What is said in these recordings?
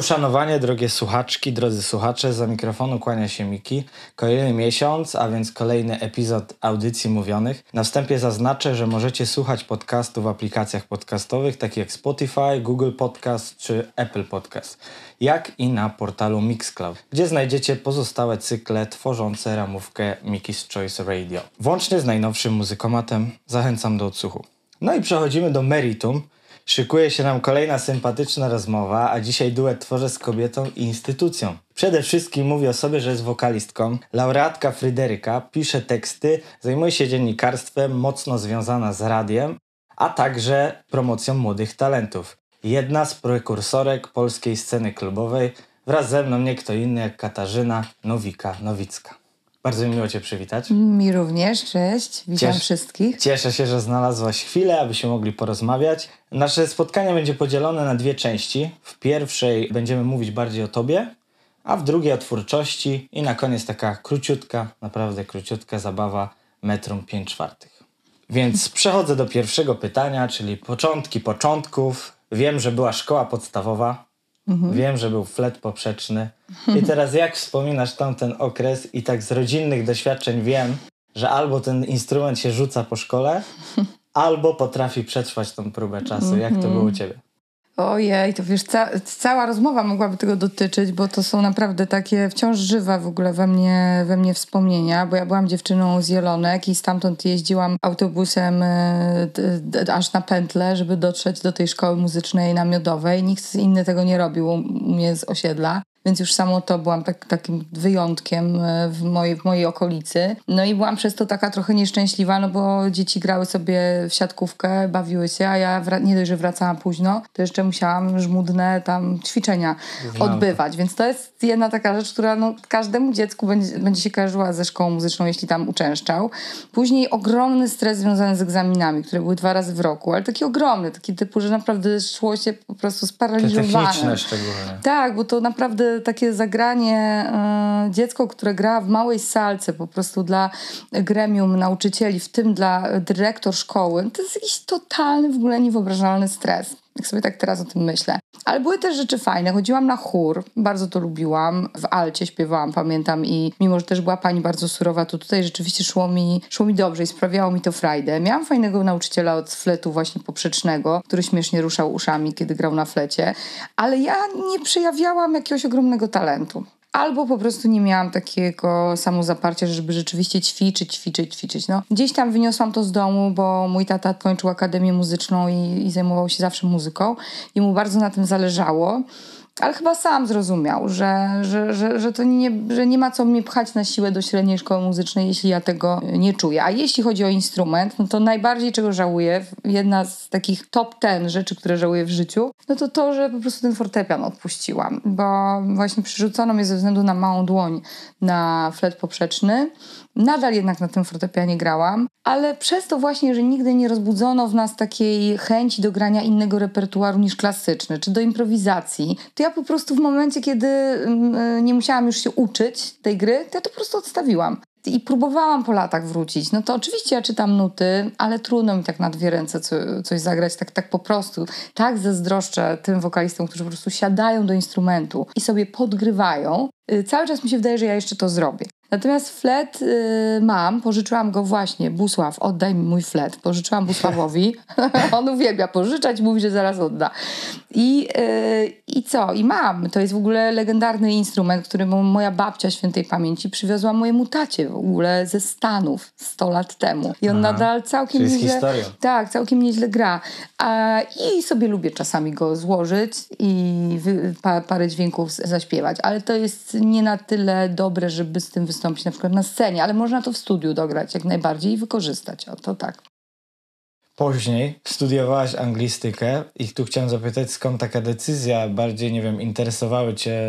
Uszanowanie, drogie słuchaczki, drodzy słuchacze, za mikrofonu kłania się Miki. Kolejny miesiąc, a więc kolejny epizod audycji mówionych. Na wstępie zaznaczę, że możecie słuchać podcastu w aplikacjach podcastowych takich jak Spotify, Google Podcast czy Apple Podcast, jak i na portalu Mixcloud, gdzie znajdziecie pozostałe cykle tworzące ramówkę Miki's Choice Radio. Włącznie z najnowszym muzykomatem zachęcam do odsłuchu. No i przechodzimy do meritum, Szykuje się nam kolejna sympatyczna rozmowa, a dzisiaj duet tworzę z kobietą i instytucją. Przede wszystkim mówi o sobie, że jest wokalistką, laureatka Fryderyka, pisze teksty, zajmuje się dziennikarstwem, mocno związana z radiem, a także promocją młodych talentów. Jedna z prekursorek polskiej sceny klubowej, wraz ze mną nie kto inny jak Katarzyna Nowika-Nowicka. Bardzo mi miło Cię przywitać. Mi również, cześć, witam Cies wszystkich. Cieszę się, że znalazłaś chwilę, abyśmy mogli porozmawiać. Nasze spotkanie będzie podzielone na dwie części. W pierwszej będziemy mówić bardziej o Tobie, a w drugiej o twórczości i na koniec taka króciutka, naprawdę króciutka zabawa metrum 5 czwartych. Więc przechodzę do pierwszego pytania, czyli początki początków. Wiem, że była szkoła podstawowa, Mhm. Wiem, że był flet poprzeczny. I teraz jak wspominasz tamten okres i tak z rodzinnych doświadczeń wiem, że albo ten instrument się rzuca po szkole, albo potrafi przetrwać tą próbę czasu. Jak to było u mhm. ciebie? Ojej, to wiesz, ca cała rozmowa mogłaby tego dotyczyć, bo to są naprawdę takie wciąż żywe w ogóle we mnie, we mnie wspomnienia, bo ja byłam dziewczyną z Jelonek i stamtąd jeździłam autobusem e, aż na pętle, żeby dotrzeć do tej szkoły muzycznej namiotowej. Nikt inny tego nie robił u mnie z osiedla. Więc już samo to byłam tak, takim wyjątkiem e, w mojej, w mojej okolicy. No i byłam przez to taka trochę nieszczęśliwa, no bo dzieci grały sobie w siatkówkę, bawiły się, a ja nie dość, że wracałam późno, to jeszcze musiałam żmudne tam ćwiczenia odbywać. Więc to jest jedna taka rzecz, która no, każdemu dziecku będzie, będzie się kojarzyła ze szkołą muzyczną, jeśli tam uczęszczał. Później ogromny stres związany z egzaminami, które były dwa razy w roku, ale taki ogromny, taki typu, że naprawdę szło się po prostu sparaliżowane. Te techniczne szczególnie. Tak, bo to naprawdę takie zagranie, y, dziecko, które gra w małej salce po prostu dla gremium nauczycieli, w tym dla dyrektor szkoły, to jest jakiś totalny, w ogóle niewyobrażalny stres. Jak sobie tak teraz o tym myślę. Ale były też rzeczy fajne. Chodziłam na chór, bardzo to lubiłam. W Alcie śpiewałam, pamiętam i mimo, że też była pani bardzo surowa, to tutaj rzeczywiście szło mi, szło mi dobrze i sprawiało mi to frajdę. Miałam fajnego nauczyciela od fletu właśnie poprzecznego, który śmiesznie ruszał uszami, kiedy grał na flecie, ale ja nie przejawiałam jakiegoś ogromnego talentu. Albo po prostu nie miałam takiego samozaparcia, żeby rzeczywiście ćwiczyć, ćwiczyć, ćwiczyć. No, gdzieś tam wyniosłam to z domu, bo mój tata kończył akademię muzyczną i, i zajmował się zawsze muzyką i mu bardzo na tym zależało ale chyba sam zrozumiał, że, że, że, że, to nie, że nie ma co mnie pchać na siłę do średniej szkoły muzycznej, jeśli ja tego nie czuję. A jeśli chodzi o instrument, no to najbardziej czego żałuję, jedna z takich top ten rzeczy, które żałuję w życiu, no to to, że po prostu ten fortepian odpuściłam, bo właśnie przerzucono mnie ze względu na małą dłoń na flet poprzeczny Nadal jednak na tym fortepianie grałam, ale przez to właśnie, że nigdy nie rozbudzono w nas takiej chęci do grania innego repertuaru niż klasyczny, czy do improwizacji, to ja po prostu w momencie, kiedy mm, e, nie musiałam już się uczyć tej gry, to ja to po prostu odstawiłam. I próbowałam po latach wrócić. No to oczywiście ja czytam nuty, ale trudno mi tak na dwie ręce co, coś zagrać, tak, tak po prostu. Tak zazdroszczę tym wokalistom, którzy po prostu siadają do instrumentu i sobie podgrywają. Y, cały czas mi się wydaje, że ja jeszcze to zrobię. Natomiast flet y, mam, pożyczyłam go właśnie. Busław, oddaj mi mój flet. Pożyczyłam Busławowi. On uwielbia pożyczać, mówi, że zaraz odda. I, y, I co? I mam. To jest w ogóle legendarny instrument, który moja babcia świętej pamięci przywiozła mojemu tacie w ogóle ze Stanów 100 lat temu. I on Aha, nadal całkiem nieźle... historią. Tak, całkiem nieźle gra. A, I sobie lubię czasami go złożyć i wy, pa, parę dźwięków zaśpiewać. Ale to jest nie na tyle dobre, żeby z tym wystąpić na przykład na scenie, ale można to w studiu dograć jak najbardziej i wykorzystać. O, to tak. Później studiowałaś anglistykę i tu chciałem zapytać, skąd taka decyzja? Bardziej, nie wiem, interesowały Cię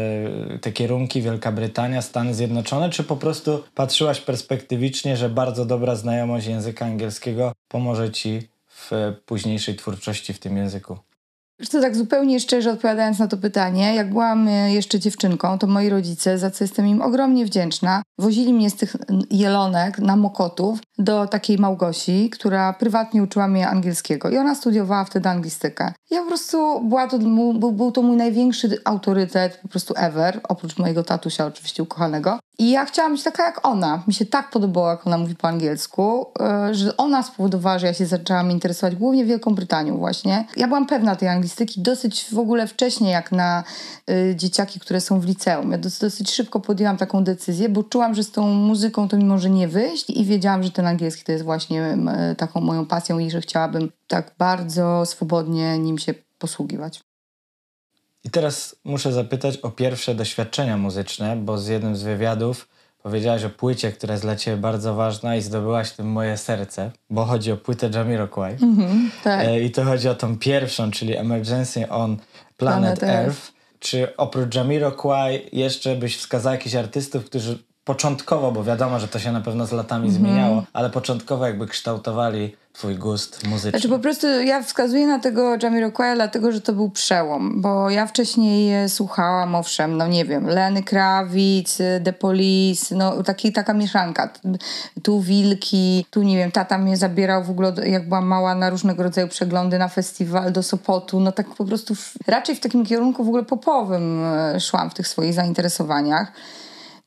te kierunki Wielka Brytania, Stany Zjednoczone, czy po prostu patrzyłaś perspektywicznie, że bardzo dobra znajomość języka angielskiego pomoże Ci w późniejszej twórczości w tym języku? To tak zupełnie szczerze odpowiadając na to pytanie, jak byłam e, jeszcze dziewczynką, to moi rodzice, za co jestem im ogromnie wdzięczna, wozili mnie z tych jelonek na Mokotów do takiej Małgosi, która prywatnie uczyła mnie angielskiego i ona studiowała wtedy anglistykę. Ja po prostu, była to, był, był to mój największy autorytet po prostu ever, oprócz mojego tatusia oczywiście ukochanego. I ja chciałam być taka jak ona. Mi się tak podobało, jak ona mówi po angielsku, e, że ona spowodowała, że ja się zaczęłam interesować głównie Wielką Brytanią właśnie. Ja byłam pewna tej anglistyki dosyć w ogóle wcześniej, jak na y, dzieciaki, które są w liceum. Ja dosyć, szybko podjęłam taką decyzję, bo czułam, że z tą muzyką to mi może nie wyjść i wiedziałam, że ten angielski to jest właśnie y, taką moją pasją i że chciałabym tak bardzo swobodnie nim się posługiwać. I teraz muszę zapytać o pierwsze doświadczenia muzyczne, bo z jednym z wywiadów powiedziałaś o płycie, która jest dla ciebie bardzo ważna i zdobyłaś tym moje serce, bo chodzi o płytę Jamiroquai. Mm-hmm, tak. E, I to chodzi o tą pierwszą, czyli Emergency on Planet, Planet Earth. Earth. Czy oprócz Jamiroquai jeszcze byś wskazał jakichś artystów, którzy początkowo, bo wiadomo, że to się na pewno z latami mm-hmm. zmieniało, ale początkowo jakby kształtowali twój gust muzyczny? Znaczy po prostu ja wskazuję na tego Jamiroquai dlatego, że to był przełom, bo ja wcześniej słuchałam, owszem, no nie wiem, Leny Krawic, The Police, no taki, taka mieszanka. Tu Wilki, tu nie wiem, tata mnie zabierał w ogóle, jak byłam mała, na różnego rodzaju przeglądy na festiwal do Sopotu, no tak po prostu w, raczej w takim kierunku w ogóle popowym e, szłam w tych swoich zainteresowaniach.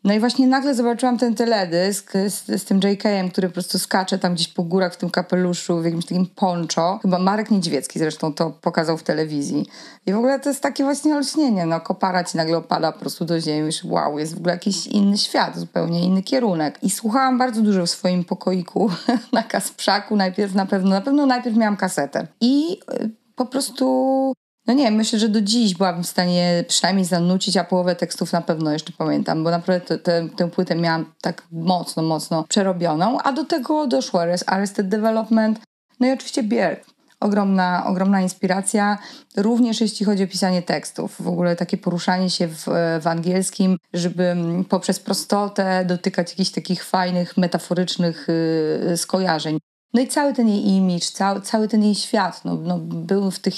No i właśnie nagle zobaczyłam ten teledysk z, z tym JK-em, który po prostu skacze tam gdzieś po górach w tym kapeluszu, w jakimś takim poncho. Chyba Marek Niedźwiecki zresztą to pokazał w telewizji. I w ogóle to jest takie właśnie olśnienie. No, kopara ci nagle opada po prostu do ziemi. Już wow, jest w ogóle jakiś inny świat, zupełnie inny kierunek. I słuchałam bardzo dużo w swoim pokoiku na Kasprzaku. Najpierw na pewno, na pewno najpierw miałam kasetę. I y, po prostu no nie, myślę, że do dziś byłabym w stanie przynajmniej zanucić, a połowę tekstów na pewno jeszcze pamiętam, bo naprawdę te, tę płytę miałam tak mocno, mocno przerobioną, a do tego doszło Arrested Development, no i oczywiście Björk. Ogromna, ogromna inspiracja, również jeśli chodzi o pisanie tekstów. W ogóle takie poruszanie się w, w angielskim, żeby poprzez prostotę dotykać jakichś takich fajnych, metaforycznych yy, skojarzeń. No i cały ten jej image, cały, cały ten jej świat, no, no, był w tych,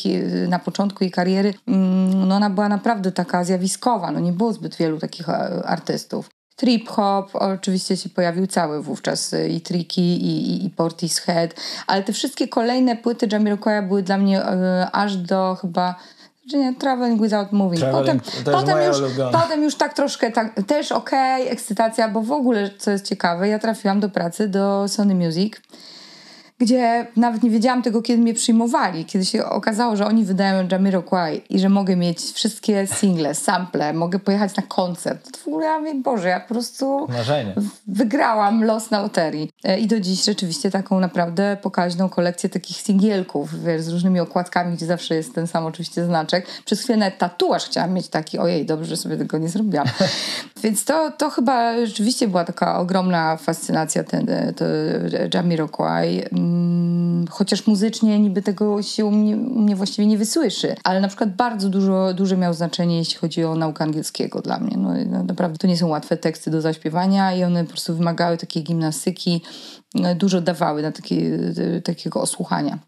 na początku jej kariery, mm, no ona była naprawdę taka zjawiskowa, no nie było zbyt wielu takich e, artystów. Trip hop oczywiście się pojawił cały wówczas y, i Tricky i, i, i Portishead, ale te wszystkie kolejne płyty Jamiroquai były dla mnie y, aż do chyba że nie, Traveling Without Moving. Traveling, potem, potem, już, potem już tak troszkę, tak, też okej, okay, ekscytacja, bo w ogóle, co jest ciekawe, ja trafiłam do pracy do Sony Music gdzie nawet nie wiedziałam tego, kiedy mnie przyjmowali. Kiedy się okazało, że oni wydają Jamiroquai i że mogę mieć wszystkie single, sample, mogę pojechać na koncert. To w ogóle ja mówię, Boże, ja po prostu Marzenie. wygrałam los na loterii. E, I do dziś rzeczywiście taką naprawdę pokaźną kolekcję takich singielków, wiesz, z różnymi okładkami, gdzie zawsze jest ten sam oczywiście znaczek. Przez chwilę nawet tatuaż chciałam mieć taki, ojej, dobrze, że sobie tego nie zrobiłam. Więc to, to chyba rzeczywiście była taka ogromna fascynacja ten, to Jamiroquai chociaż muzycznie niby tego się u mnie, u mnie, właściwie nie wysłyszy, ale na przykład bardzo dużo, duże miał znaczenie, jeśli chodzi o naukę angielskiego dla mnie. No, naprawdę to nie są łatwe teksty do zaśpiewania i one po prostu wymagały takiej gimnastyki, no, dużo dawały na takie, takiego osłuchania.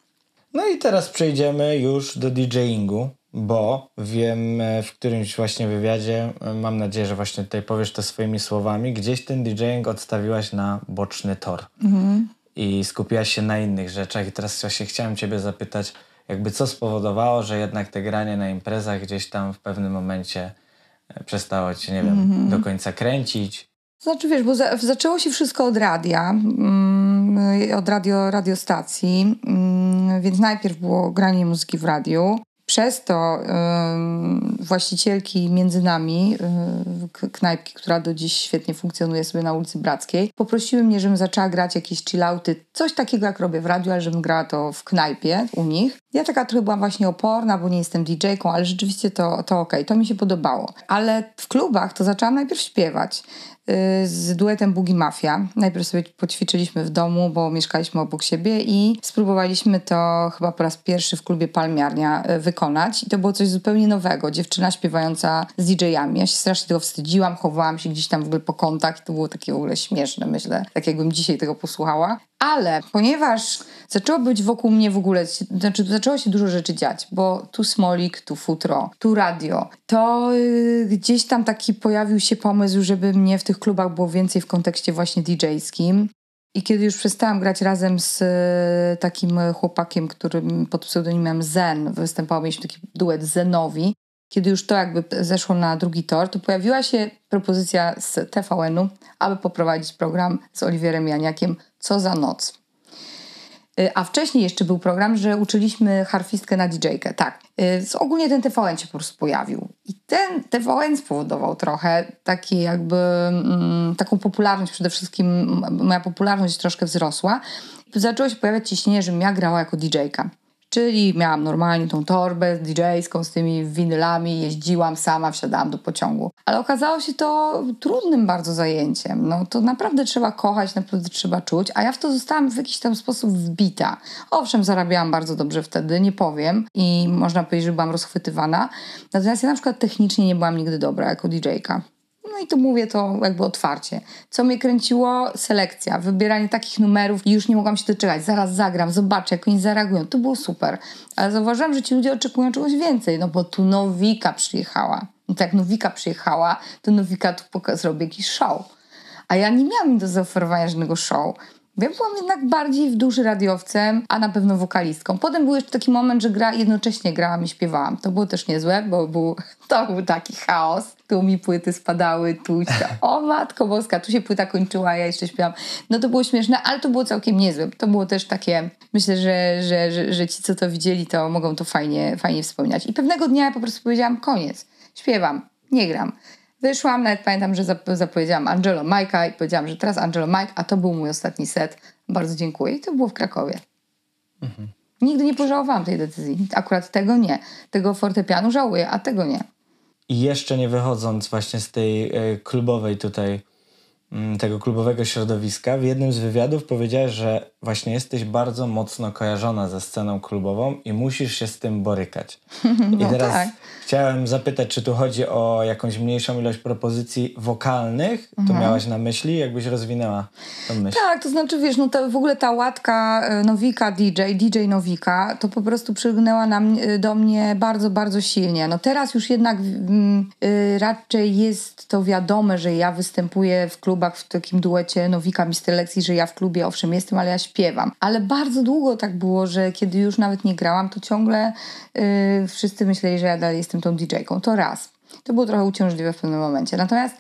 No i teraz przejdziemy już do DJingu, bo wiem e, w którymś właśnie wywiadzie, e, mam nadzieję, że właśnie tutaj powiesz to swoimi słowami, gdzieś ten DJing odstawiłaś na boczny tor. Mhm i skupiłaś się na innych rzeczach. I teraz właśnie chciałem Ciebie zapytać, jakby co spowodowało, że jednak te granie na imprezach gdzieś tam w pewnym momencie e, przestało Cię, nie wiem, mm -hmm. do końca kręcić? Znaczy wiesz, bo za, zaczęło się wszystko od radia, mm, od radio, radiostacji, mm, więc najpierw było granie muzyki w radiu, przez to y, właścicielki między nami, y, knajpki, która do dziś świetnie funkcjonuje sobie na ulicy Brackiej, poprosiły mnie, żebym zaczęła grać jakieś chillouty, coś takiego jak robię w radiu, ale żebym grała to w knajpie u nich. Ja taka trochę byłam właśnie oporna, bo nie jestem DJ-ką, ale rzeczywiście to, to okej, okay, to mi się podobało. Ale w klubach to zaczęłam najpierw śpiewać. Z duetem Bugi Mafia. Najpierw sobie poćwiczyliśmy w domu, bo mieszkaliśmy obok siebie i spróbowaliśmy to chyba po raz pierwszy w klubie Palmiarnia y, wykonać. I to było coś zupełnie nowego. Dziewczyna śpiewająca z DJ-ami. Ja się strasznie tego wstydziłam, chowałam się gdzieś tam w ogóle po kątach i to było takie w ogóle śmieszne, myślę. Tak jakbym dzisiaj tego posłuchała. Ale ponieważ zaczęło być wokół mnie w ogóle, znaczy zaczęło się dużo rzeczy dziać, bo tu smolik, tu futro, tu radio, to yy, gdzieś tam taki pojawił się pomysł, żeby mnie w tych klubach było więcej w kontekście właśnie DJ-skim. I kiedy już przestałam grać razem z y, takim chłopakiem, którym pod pseudonimem Zen występował, mieliśmy taki duet Zenowi, kiedy już to jakby zeszło na drugi tor, to pojawiła się propozycja z TVN-u, aby poprowadzić program z Oliwierem Janiakiem Co za noc. Y, a wcześniej jeszcze był program, że uczyliśmy harfistkę na DJ-kę. Tak. Y, ogólnie ten TVN się po prostu pojawił. I ten TVN spowodował trochę taki jakby mm, taką popularność, przede wszystkim moja popularność troszkę wzrosła. Zaczęło się pojawiać ciśnienie, żebym ja grała jako DJ-ka. Czyli miałam normalnie tą torbę DJ-ską z tymi winylami, jeździłam sama, wsiadałam do pociągu. Ale okazało się to trudnym bardzo zajęciem. No to naprawdę trzeba kochać, naprawdę trzeba czuć, a ja w to zostałam w jakiś tam sposób wbita. Owszem, zarabiałam bardzo dobrze wtedy, nie powiem i można powiedzieć, że byłam rozchwytywana. Natomiast ja na przykład technicznie nie byłam nigdy dobra jako DJ-ka. No i to mówię to jakby otwarcie. Co mnie kręciło? Selekcja, wybieranie takich numerów już nie mogłam się doczekać. Zaraz zagram, zobaczę, jak oni zareagują. To było super. Ale zauważyłam, że ci ludzie oczekują czegoś więcej, no bo tu Nowika przyjechała. No to jak Nowika przyjechała, to Nowika tu zrobi jakiś show. A ja nie miałam im do zaoferowania żadnego show. Ja byłam jednak bardziej w duży radiowcem, a na pewno wokalistką. Potem był jeszcze taki moment, że gra, jednocześnie grałam i śpiewałam. To było też niezłe, bo był, to był taki chaos. Tu mi płyty spadały, tu o matko boska, tu się płyta kończyła, ja jeszcze śpiewam. No to było śmieszne, ale to było całkiem niezłe. To było też takie, myślę, że, że, że, że ci, co to widzieli, to mogą to fajnie, fajnie wspominać. I pewnego dnia ja po prostu powiedziałam, koniec, śpiewam, nie gram. Wyszłam, nawet pamiętam, że zapowiedziałam Angelo Majka i powiedziałam, że teraz Angelo Mike, a to był mój ostatni set. Bardzo dziękuję. I to było w Krakowie. Mhm. Nigdy nie pożałowałam tej decyzji. Akurat tego nie. Tego fortepianu żałuję, a tego nie. I jeszcze nie wychodząc właśnie z tej y, klubowej tutaj, y, tego klubowego środowiska, w jednym z wywiadów powiedziałeś, że właśnie jesteś bardzo mocno kojarzona ze sceną klubową i musisz się z tym borykać. No I teraz tak. chciałem zapytać, czy tu chodzi o jakąś mniejszą ilość propozycji wokalnych? To mhm. miałaś na myśli? Jakbyś rozwinęła tę myśl? Tak, to znaczy wiesz, no to w ogóle ta łatka e, Nowika DJ, DJ Nowika, to po prostu przygnęła nam, e, do mnie bardzo, bardzo silnie. No teraz już jednak y, raczej jest to wiadome, że ja występuję w klubach w takim duecie Nowika Mister Lekcji, że ja w klubie owszem jestem, ale ja śpiewam. Ale bardzo długo tak było, że kiedy już nawet nie grałam, to ciągle yy, wszyscy myśleli, że ja dalej jestem tą DJ-ką. To raz. To było trochę uciążliwe w pewnym momencie. Natomiast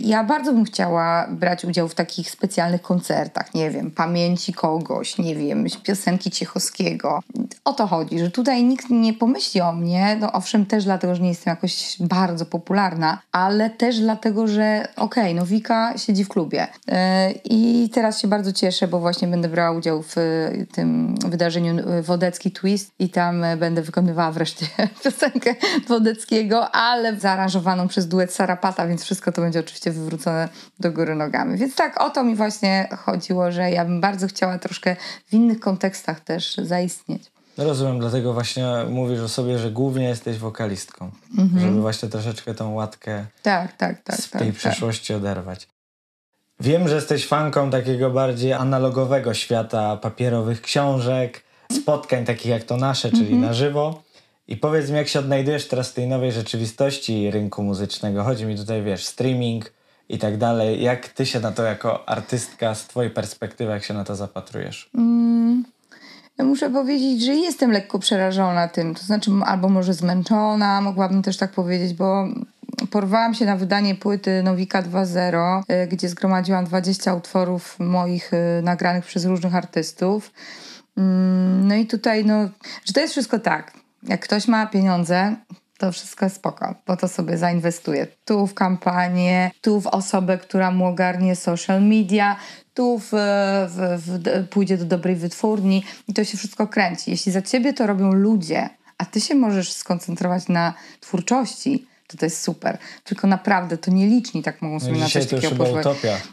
ja bardzo bym chciała brać udział w takich specjalnych koncertach, nie wiem, pamięci kogoś, nie wiem, piosenki Ciechowskiego. O to chodzi, że tutaj nikt nie pomyśli o mnie, no owszem też dlatego, że nie jestem jakoś bardzo popularna, ale też dlatego, że okej, okay, no Wika siedzi w klubie. Y, I teraz się bardzo cieszę, bo właśnie będę brała udział w tym wydarzeniu Wodecki Twist i tam będę wykonywała wreszcie piosenkę Wodeckiego, ale zaaranżowaną przez duet Sarapata, więc wszystko to będzie będzie oczywiście wywrócone do góry nogami. Więc tak, o to mi właśnie chodziło, że ja bym bardzo chciała troszkę w innych kontekstach też zaistnieć. Rozumiem, dlatego właśnie mówisz o sobie, że głównie jesteś wokalistką, mhm. żeby właśnie troszeczkę tą łatkę tak, tak, tak, z tej tak, przeszłości tak. oderwać. Wiem, że jesteś fanką takiego bardziej analogowego świata, papierowych książek, spotkań takich jak to nasze, czyli mhm. na żywo. I powiedz mi, jak się odnajdujesz teraz w tej nowej rzeczywistości rynku muzycznego? Chodzi mi tutaj, wiesz, streaming i tak dalej. Jak ty się na to jako artystka, z twojej perspektywy, jak się na to zapatrujesz? Mm, ja muszę powiedzieć, że jestem lekko przerażona tym. To znaczy, albo może zmęczona, mogłabym też tak powiedzieć, bo porwałam się na wydanie płyty Nowika 2.0, y, gdzie zgromadziłam 20 utworów moich y, nagranych przez różnych artystów. Mm, no i tutaj, no, że to jest wszystko tak jak ktoś ma pieniądze, to wszystko jest spoko, bo to sobie zainwestuje. Tu w kampanię, tu w osobę, która mu ogarnie social media, tu w, w, w, pójdzie do dobrej wytwórni i to się wszystko kręci. Jeśli za ciebie to robią ludzie, a ty się możesz skoncentrować na twórczości, to to jest super. Tylko naprawdę to nieliczni tak mogą sobie No na coś takiego pozwolić.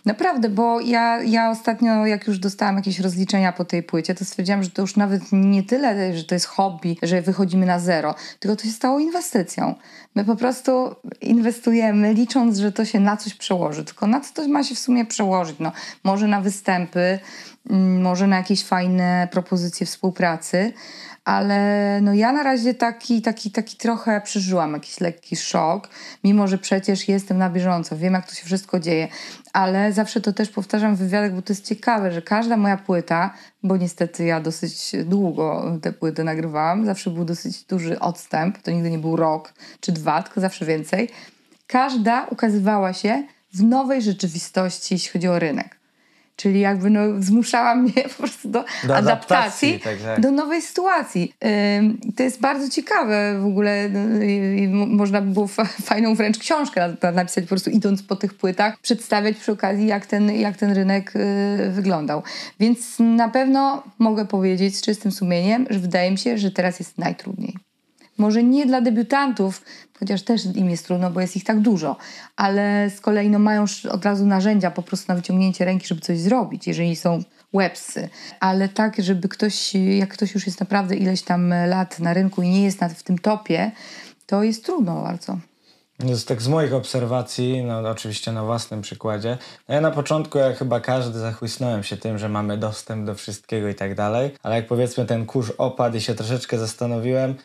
Naprawdę, bo ja, ja ostatnio, jak już dostałam jakieś rozliczenia po tej płycie, to stwierdziłam, że to już nawet nie tyle, że to jest hobby, że wychodzimy na zero, tylko to się stało inwestycją. My po prostu inwestujemy, licząc, że to się na coś przełoży. Tylko na co to ma się w sumie przełożyć? No, może na występy, mm, może na jakieś fajne propozycje współpracy, ale no ja na razie taki, taki, taki trochę przeżyłam jakiś lekki szok, mimo że przecież jestem na bieżąco, wiem jak to się wszystko dzieje, ale zawsze to też powtarzam w wywiadach, bo to jest ciekawe, że każda moja płyta, bo niestety ja dosyć długo te płyty nagrywałam, zawsze był dosyć duży odstęp, to nigdy nie był rok czy dwa, tylko zawsze więcej, każda ukazywała się w nowej rzeczywistości, jeśli chodzi o rynek. Czyli jakby no, zmuszała mnie po prostu do, Do adaptacji, adaptacji, tak, tak. do nowej sytuacji. Ym, to jest bardzo ciekawe w ogóle. mo- można by było fa- fajną wręcz książkę na- na- napisać po prostu idąc po tych płytach, przedstawiać przy okazji jak ten, jak ten rynek y, wyglądał. Więc na pewno mogę powiedzieć z czystym sumieniem, że wydaje mi się, że teraz jest najtrudniej. Może nie dla debiutantów, chociaż też im jest trudno, bo jest ich tak dużo, ale z kolei no, mają od razu narzędzia po prostu na wyciągnięcie ręki, żeby coś zrobić, jeżeli są websy. Ale tak, żeby ktoś, jak ktoś już jest naprawdę ileś tam lat na rynku i nie jest w tym topie, to jest trudno bardzo. Z, tak z moich obserwacji, no oczywiście na własnym przykładzie, no ja na początku, jak chyba każdy, zachłysnąłem się tym, że mamy dostęp do wszystkiego i tak dalej, ale jak powiedzmy ten kurz opadł i się troszeczkę zastanowiłem,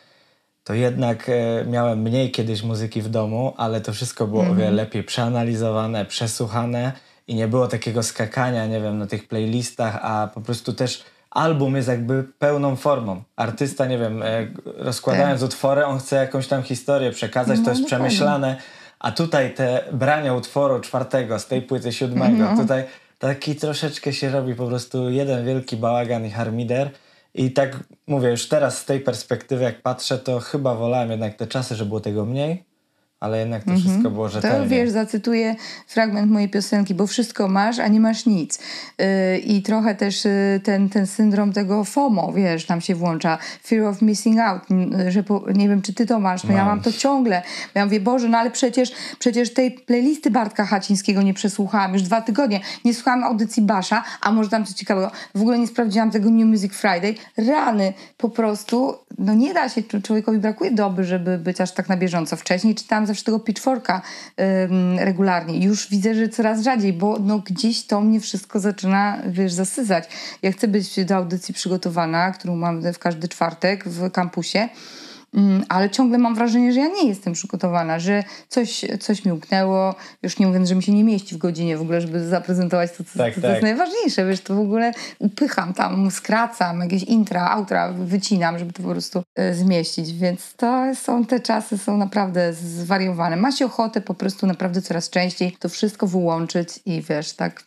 to jednak e, miałem mniej kiedyś muzyki w domu, ale to wszystko było o wiele lepiej przeanalizowane, przesłuchane i nie było takiego skakania, nie wiem, na tych playlistach, a po prostu też album jest jakby pełną formą. Artysta, nie wiem, e, rozkładając utwory, on chce jakąś tam historię przekazać, No, to jest przemyślane, a tutaj te brania utworu czwartego z tej płyty siódmego, Mhm. tutaj taki troszeczkę się robi po prostu jeden wielki bałagan i harmider. I tak mówię, już teraz z tej perspektywy, jak patrzę, to chyba wolałem jednak te czasy, że było tego mniej, ale jednak to wszystko było Mhm. To rzetelnie. wiesz, zacytuję fragment mojej piosenki, bo wszystko masz, a nie masz nic. Yy, I trochę też yy, ten, ten syndrom tego FOMO, wiesz, nam się włącza. Fear of missing out, n- że po, nie wiem, czy ty to masz, no ja Mam. to ciągle. Bo ja mówię, Boże, no ale przecież, przecież tej playlisty Bartka Hacińskiego nie przesłuchałam już dwa tygodnie. Nie słuchałam audycji Basza, a może tam coś ciekawego. W ogóle nie sprawdziłam tego New Music Friday. Rany, po prostu, no nie da się, człowiekowi brakuje doby, żeby być aż tak na bieżąco. Wcześniej czytałam zawsze tego Pitchforka regularnie. Już widzę, że coraz rzadziej, bo no gdzieś to mnie wszystko zaczyna, wiesz, zasyzać. Ja chcę być do audycji przygotowana, którą mam w każdy czwartek w kampusie. Mm, ale ciągle mam wrażenie, że ja nie jestem przygotowana, że coś, coś mi umknęło, już nie mówiąc, że mi się nie mieści w godzinie w ogóle, żeby zaprezentować to, co Tak, to, to tak. jest najważniejsze, wiesz, to w ogóle upycham tam, skracam, jakieś intra, outra wycinam, żeby to po prostu e, zmieścić, więc to są te czasy, są naprawdę zwariowane. Ma się ochotę po prostu naprawdę coraz częściej to wszystko wyłączyć i wiesz, tak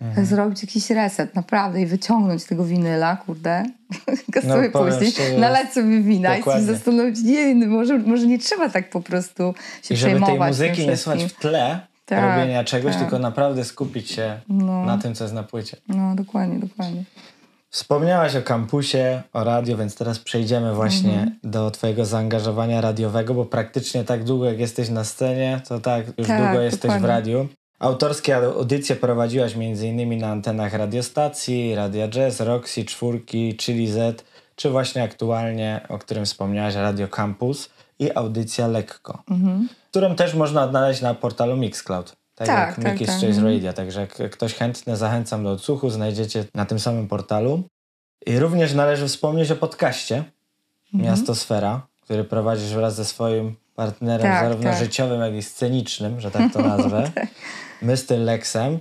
Mhm. zrobić jakiś reset, naprawdę, i wyciągnąć tego winyla, kurde, go No, sobie szczerze, nalać sobie wina i dokładnie. się zastanowić, nie, no może, może nie trzeba tak po prostu się I żeby tej przejmować muzyki nie słuchać w tle Tak, robienia czegoś, tak. tylko naprawdę skupić się No. na tym, co jest na płycie. No, dokładnie, dokładnie. Wspomniałaś o kampusie, o radio, więc teraz przejdziemy właśnie Mhm. do twojego zaangażowania radiowego, bo praktycznie tak długo jak jesteś na scenie, to tak już Tak, długo jesteś w radiu. Autorskie audycje prowadziłaś m.in. na antenach radiostacji, Radia Jazz, Roxy, Czwórki, Chili Z, czy właśnie aktualnie, o którym wspomniałaś, Radio Campus i audycja Lekko, którą też można odnaleźć na portalu Mixcloud. Tak, Tak, jak tak, Mickey's tak. Choice Mhm. Radio, także jak ktoś chętny, zachęcam do odsłuchu, znajdziecie na tym samym portalu. I również należy wspomnieć o podcaście Mhm. Miasto Sfera, który prowadzisz wraz ze swoim partnerem Tak, zarówno tak. życiowym, jak i scenicznym, że tak to nazwę, Mr. Lexem.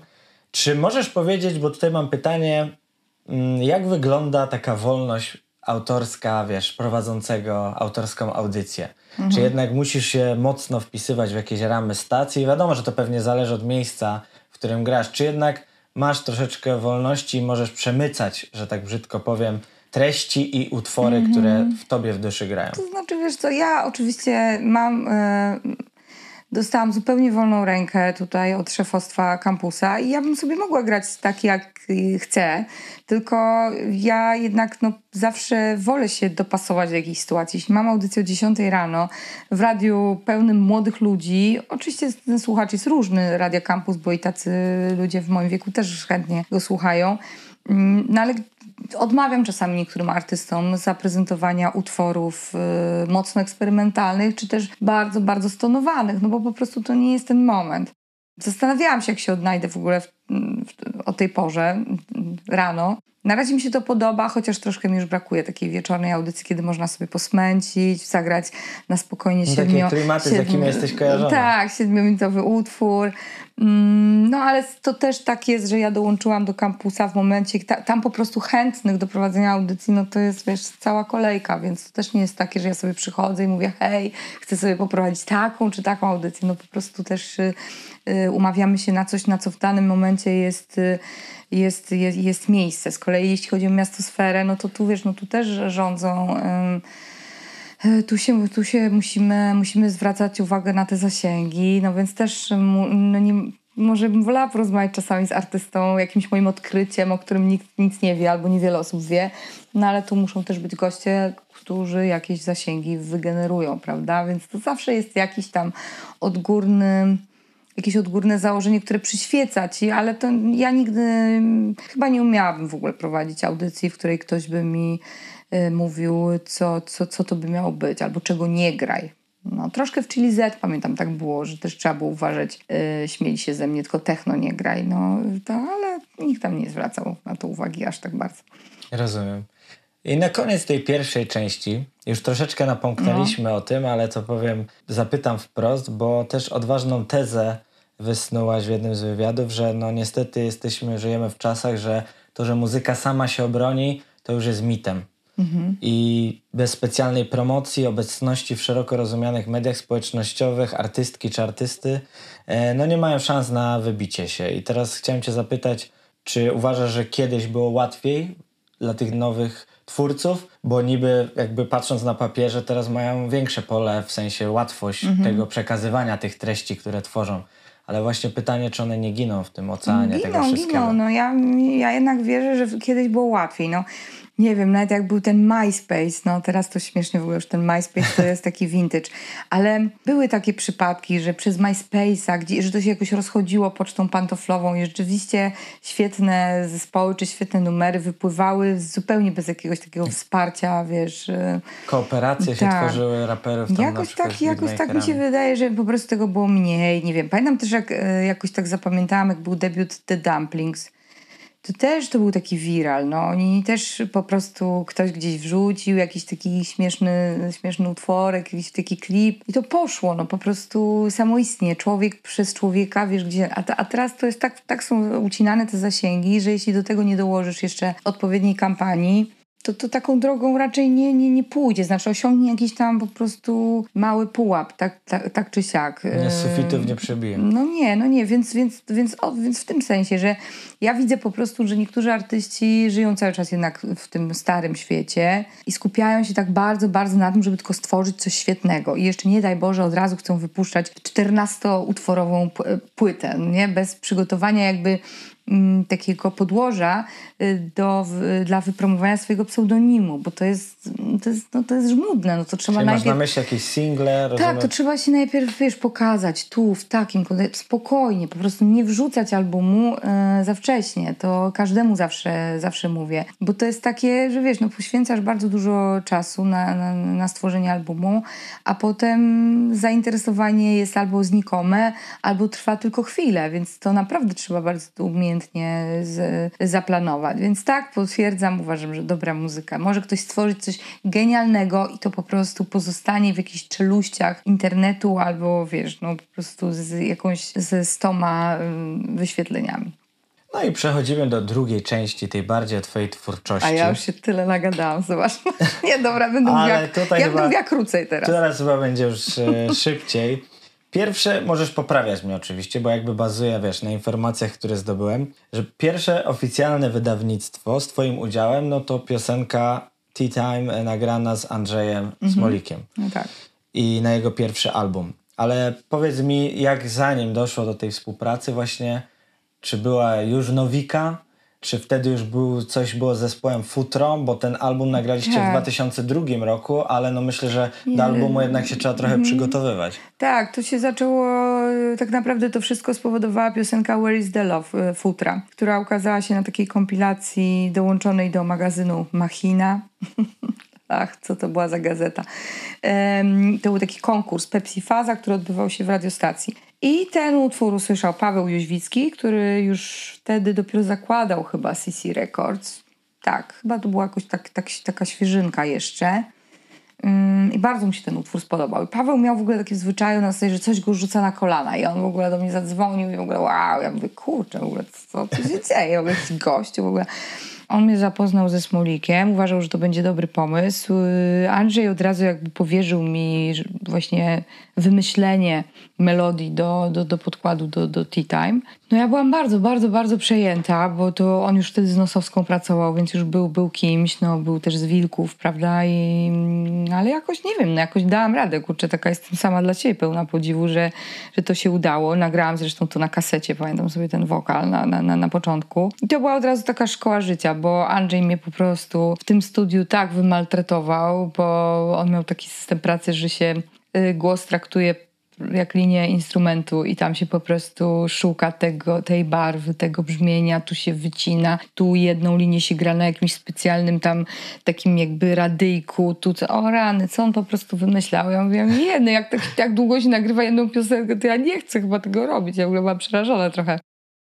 Czy możesz powiedzieć, bo tutaj mam pytanie, mm, jak wygląda taka wolność autorska, wiesz, prowadzącego autorską audycję? Mhm. Czy jednak musisz się mocno wpisywać w jakieś ramy stacji? Wiadomo, że to pewnie zależy od miejsca, w którym grasz. Czy jednak masz troszeczkę wolności i możesz przemycać, że tak brzydko powiem, treści i utwory, które w tobie w duszy grają? To znaczy, wiesz co, ja oczywiście mam... E, dostałam zupełnie wolną rękę tutaj od szefostwa kampusa i ja bym sobie mogła grać tak, jak chcę, tylko ja jednak no, zawsze wolę się dopasować do jakiejś sytuacji. Jeśli mam audycję o 10 rano w radiu pełnym młodych ludzi, oczywiście ten słuchacz jest różny, Radio Campus, bo i tacy ludzie w moim wieku też chętnie go słuchają, mm, no ale odmawiam czasami niektórym artystom zaprezentowania utworów y, mocno eksperymentalnych, czy też bardzo, bardzo stonowanych, no bo po prostu to nie jest ten moment. Zastanawiałam się, jak się odnajdę w ogóle w, o tej porze rano. Na razie mi się to podoba, chociaż troszkę mi już brakuje takiej wieczornej audycji, kiedy można sobie posmęcić, zagrać na spokojnie no, siedmiu... Takie klimaty, siedmiu, z jakimi jesteś kojarzona. Tak, siedmiominutowy utwór. Mm, no ale to też tak jest, że ja dołączyłam do kampusa w momencie, tam po prostu chętnych do prowadzenia audycji, no to jest wiesz, cała kolejka, więc to też nie jest takie, że ja sobie przychodzę i mówię hej, chcę sobie poprowadzić taką czy taką audycję, no po prostu też y, y, umawiamy się na coś, na co w danym momencie jest... Y, jest, jest, jest miejsce. Z kolei jeśli chodzi o miastosferę, no to tu wiesz, no tu też rządzą e, tu się, tu się musimy, musimy zwracać uwagę na te zasięgi, no więc też no nie, może bym wolała porozmawiać czasami z artystą, jakimś moim odkryciem, o którym nikt nic nie wie albo niewiele osób wie, no ale tu muszą też być goście, którzy jakieś zasięgi wygenerują, prawda? Więc to zawsze jest jakiś tam odgórny jakieś odgórne założenie, które przyświeca ci, ale to ja nigdy chyba nie umiałabym w ogóle prowadzić audycji, w której ktoś by mi y, mówił, co, co, co to by miało być, albo czego nie graj. No, troszkę w Chili Z pamiętam tak było, że też trzeba było uważać, yy, śmieli się ze mnie, tylko techno nie graj, no to, ale nikt tam nie zwracał na to uwagi aż tak bardzo. Rozumiem. I na koniec tej pierwszej części, już troszeczkę napomknęliśmy no. o tym, ale to powiem, zapytam wprost, bo też odważną tezę wysnułaś w jednym z wywiadów, że no niestety jesteśmy, żyjemy w czasach, że to, że muzyka sama się obroni, to już jest mitem. Mhm. I bez specjalnej promocji, obecności w szeroko rozumianych mediach społecznościowych, artystki czy artysty, e, no nie mają szans na wybicie się. I teraz chciałem Cię zapytać, czy uważasz, że kiedyś było łatwiej dla tych nowych twórców, bo niby jakby patrząc na papierze teraz mają większe pole, w sensie łatwość mhm. tego przekazywania tych treści, które tworzą. Ale właśnie pytanie, czy one nie giną w tym oceanie giną, tego wszystkiego. Giną, no ja, ja jednak wierzę, że kiedyś było łatwiej. No nie wiem, nawet jak był ten MySpace, no teraz to śmiesznie w ogóle, że ten MySpace to jest taki vintage, ale były takie przypadki, że przez MySpace'a, gdzie, że to się jakoś rozchodziło pocztą pantoflową i rzeczywiście świetne zespoły czy świetne numery wypływały zupełnie bez jakiegoś takiego wsparcia, wiesz. Y, Kooperacje tak. się tworzyły raperów tam Jakoś tak, jakoś tak mi się wydaje, że po prostu tego było mniej, nie wiem. Pamiętam też, jak y, jakoś tak zapamiętałam, jak był debiut The Dumplings, to też to był taki viral. No. Oni też po prostu ktoś gdzieś wrzucił jakiś taki śmieszny, śmieszny utworek, jakiś taki klip i to poszło. No po prostu samoistnie. Człowiek przez człowieka, wiesz gdzie. A, a teraz to jest tak, tak są ucinane te zasięgi, że jeśli do tego nie dołożysz jeszcze odpowiedniej kampanii, to, to taką drogą raczej nie, nie, nie pójdzie. Znaczy osiągnie jakiś tam po prostu mały pułap, tak, tak, tak czy siak. Nie, sufitów nie przebije. No nie, no nie, więc, więc, więc, o, więc w tym sensie, że ja widzę po prostu, że niektórzy artyści żyją cały czas jednak w tym starym świecie i skupiają się tak bardzo, bardzo na tym, żeby tylko stworzyć coś świetnego. I jeszcze nie daj Boże, od razu chcą wypuszczać 14-utworową płytę, nie? Bez przygotowania jakby takiego podłoża y, do, dla wypromowania swojego pseudonimu, bo to jest, to jest, no, to jest żmudne. No, to trzeba Czyli najpierw... masz na myśli jakieś single? Tak, to trzeba się najpierw, wiesz, pokazać tu, w takim, spokojnie, po prostu nie wrzucać albumu e, za wcześnie. To każdemu zawsze, zawsze mówię, bo to jest takie, że wiesz, no poświęcasz bardzo dużo czasu na, na, na stworzenie albumu, a potem zainteresowanie jest albo znikome, albo trwa tylko chwilę, więc to naprawdę trzeba bardzo umiejętnie umiejętnie z, zaplanować. Więc tak, potwierdzam, uważam, że dobra muzyka. Może ktoś stworzyć coś genialnego i to po prostu pozostanie w jakichś czeluściach internetu albo wiesz, no po prostu z jakąś ze stoma wyświetleniami. No i przechodzimy do drugiej części, tej bardziej twojej twórczości. A ja już się tyle nagadałam, zobacz. Nie, dobra, będę mówiła, ja chyba, będę mówiła krócej teraz. Teraz chyba będzie już e, szybciej. Pierwsze, możesz poprawiać mnie oczywiście, bo jakby bazuję, wiesz, na informacjach, które zdobyłem, że pierwsze oficjalne wydawnictwo z twoim udziałem, no to piosenka Tea Time nagrana z Andrzejem mhm. Smolikiem. No tak. I na jego pierwszy album. Ale powiedz mi, jak zanim doszło do tej współpracy właśnie, czy była już Nowika, czy wtedy już był, coś było z zespołem Futro, bo ten album nagraliście Tak. w 2002 roku, ale no myślę, że do albumu jednak się trzeba trochę przygotowywać. Tak, to się zaczęło, e, tak naprawdę to wszystko spowodowała piosenka Where is the Love e, Futra, która ukazała się na takiej kompilacji dołączonej do magazynu Machina. Ach, co to była za gazeta. Em, to był taki konkurs Pepsi Faza, który odbywał się w radiostacji. I ten utwór usłyszał Paweł Jóźwicki, który już wtedy dopiero zakładał chyba CC Records. Tak, chyba to była jakoś tak, tak, taka świeżynka jeszcze. Ym, I bardzo mi się ten utwór spodobał. I Paweł miał w ogóle takie zwyczaju na zasadzie, że coś go rzuca na kolana. I on w ogóle do mnie zadzwonił i w ogóle wow, ja mówię, kurczę, w ogóle co tu się dzieje? W ogóle jakiś gościu w ogóle. On mnie zapoznał ze Smolikiem, uważał, że to będzie dobry pomysł. Yy, Andrzej od razu jakby powierzył mi właśnie wymyślenie melodii do, do, do podkładu do, do Tea Time. No ja byłam bardzo, bardzo, bardzo przejęta, bo to on już wtedy z Nosowską pracował, więc już był, był kimś, no był też z Wilków, prawda? I, mm, ale jakoś, nie wiem, no jakoś dałam radę, kurczę, taka jestem sama dla siebie pełna podziwu, że, że to się udało. Nagrałam zresztą to na kasecie, pamiętam sobie ten wokal na, na, na, na początku. I to była od razu taka szkoła życia, bo Andrzej mnie po prostu w tym studiu tak wymaltretował, bo on miał taki system pracy, że się y, głos traktuje jak linię instrumentu i tam się po prostu szuka tego, tej barwy, tego brzmienia, tu się wycina, tu jedną linię się gra na jakimś specjalnym tam takim jakby radyjku, tu co, o rany, co on po prostu wymyślał. Ja mówię, nie, no jak tak, tak długo się nagrywa jedną piosenkę, to ja nie chcę chyba tego robić. Ja w ogóle byłam przerażona trochę.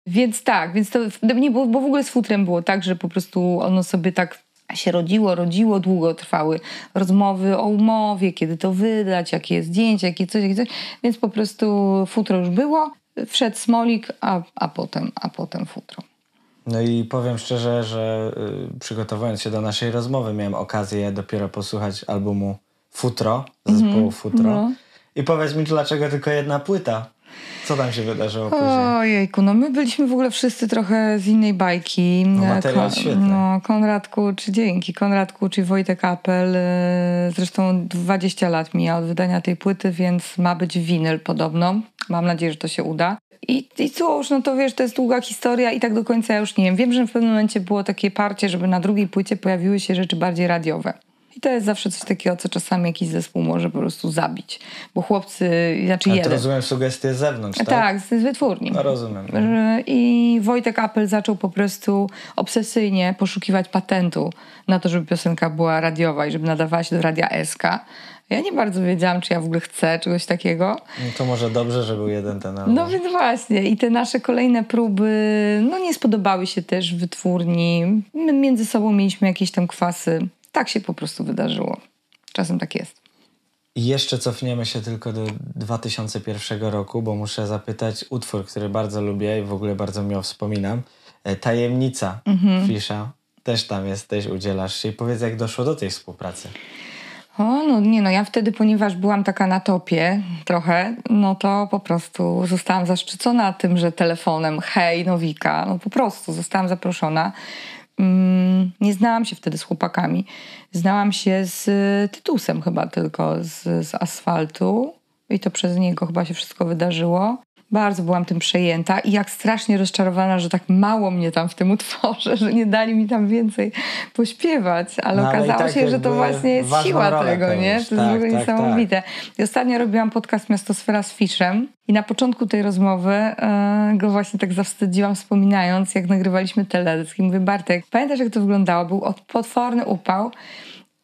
Więc tak, więc to nie bo w ogóle z futrem było tak, że po prostu ono sobie tak się rodziło, rodziło, długo trwały rozmowy o umowie, kiedy to wydać, jakie zdjęcia, jakie coś, jakie coś. Więc po prostu futro już było, wszedł smolik, a, a, potem, a potem futro. No i powiem szczerze, że y, przygotowując się do naszej rozmowy, miałem okazję dopiero posłuchać albumu Futro, zespołu Futro. no. I powiedz mi, dlaczego tylko jedna płyta? Co tam się wydarzyło później? Ojejku, no my byliśmy w ogóle wszyscy trochę z innej bajki. No, materiał Ko- świetny. No, Konrad Kucz, dzięki. Konrad Kucz i Wojtek Apel. e, Zresztą 20 lat mija od wydania tej płyty, więc ma być winyl podobno. Mam nadzieję, że to się uda. I, I cóż, no to wiesz, to jest długa historia i tak do końca już nie wiem. Wiem, że w pewnym momencie było takie parcie, żeby na drugiej płycie pojawiły się rzeczy bardziej radiowe. I to jest zawsze coś takiego, co czasami jakiś zespół może po prostu zabić. Bo chłopcy, znaczy Ale to jeden. rozumiem sugestie z zewnątrz, tak? Tak, z wytwórni. No rozumiem. Że- I Wojtek Apel zaczął po prostu obsesyjnie poszukiwać patentu na to, żeby piosenka była radiowa i żeby nadawała się do radia SK. Ja nie bardzo wiedziałam, czy ja w ogóle chcę czegoś takiego. No to może dobrze, że był jeden ten album. No więc właśnie. I te nasze kolejne próby no nie spodobały się też wytwórni. My między sobą mieliśmy jakieś tam kwasy. Tak się po prostu wydarzyło. Czasem tak jest. I jeszcze cofniemy się tylko do 2001 roku, bo muszę zapytać utwór, który bardzo lubię i w ogóle bardzo miło wspominam. E, Tajemnica Mhm. Fisza. Też tam jesteś, udzielasz się. I powiedz, jak doszło do tej współpracy. O, no nie no, ja wtedy, ponieważ byłam taka na topie trochę, no to po prostu zostałam zaszczycona tym, że telefonem hej, Nowika, no po prostu zostałam zaproszona. Mm, nie znałam się wtedy z chłopakami. Znałam się z y, Tytusem chyba tylko, z, z asfaltu i to przez niego chyba się wszystko wydarzyło. Bardzo byłam tym przejęta i jak strasznie rozczarowana, że tak mało mnie tam w tym utworze, że nie dali mi tam więcej pośpiewać, ale No, okazało tak się, że to właśnie jest siła tego, nie? To jest Tak, w ogóle tak, niesamowite. I ostatnio robiłam podcast Miastosfera z Fiszem i na początku tej rozmowy e, go właśnie tak zawstydziłam, wspominając, jak nagrywaliśmy teledysk. I mówię, Bartek, pamiętasz jak to wyglądało? Był potworny upał,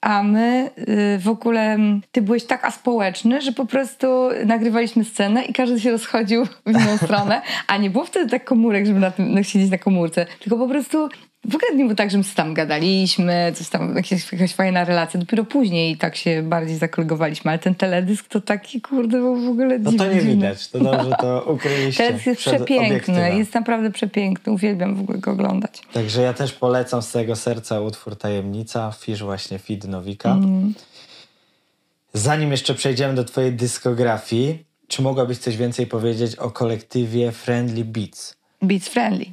a my y, w ogóle, ty byłeś tak aspołeczny, że po prostu nagrywaliśmy scenę i każdy się rozchodził w inną stronę, a nie było wtedy tak komórek, żeby na tym, no, siedzieć na komórce, tylko po prostu w ogóle nie było tak, że my tam gadaliśmy, coś tam, jakieś, jakaś fajna relacja. Dopiero później tak się bardziej zakolegowaliśmy, ale ten teledysk to taki, kurde, w ogóle No to nie dziwny. widać. To dobrze to ukryliście Teraz jest przepiękny, obiektywem. jest naprawdę przepiękny, uwielbiam w ogóle go oglądać. Także ja też polecam z całego serca utwór Tajemnica, Fisz właśnie Feed Nowika. Mm. Zanim jeszcze przejdziemy do twojej dyskografii, czy mogłabyś coś więcej powiedzieć o kolektywie Friendly Beats? Beats Friendly.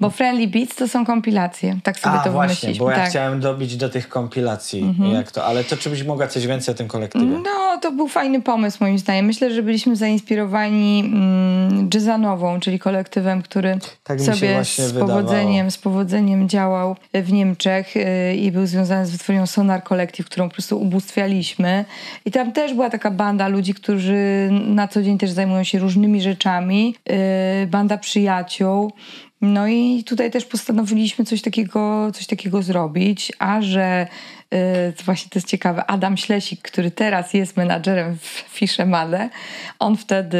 Bo Friendly Beats to są kompilacje. Tak sobie A, to właśnie, wymyśliliśmy. bo ja tak. chciałem dobić do tych kompilacji. Jak to, ale to czy byś mogła coś więcej o tym kolektywie? No, to był fajny pomysł moim zdaniem. Myślę, że byliśmy zainspirowani mm, czyli kolektywem, który Tak sobie z wydawało. powodzeniem, z powodzeniem działał w Niemczech yy, i był związany z wytwórnią Sonar Collective, którą po prostu ubóstwialiśmy. I tam też była taka banda ludzi, którzy na co dzień też zajmują się różnymi rzeczami. Yy, banda przyjaciół. No i tutaj też postanowiliśmy coś takiego, coś takiego zrobić, a że yy, właśnie to jest ciekawe, Adam Ślesik, który teraz jest menadżerem w Fiszemale, on wtedy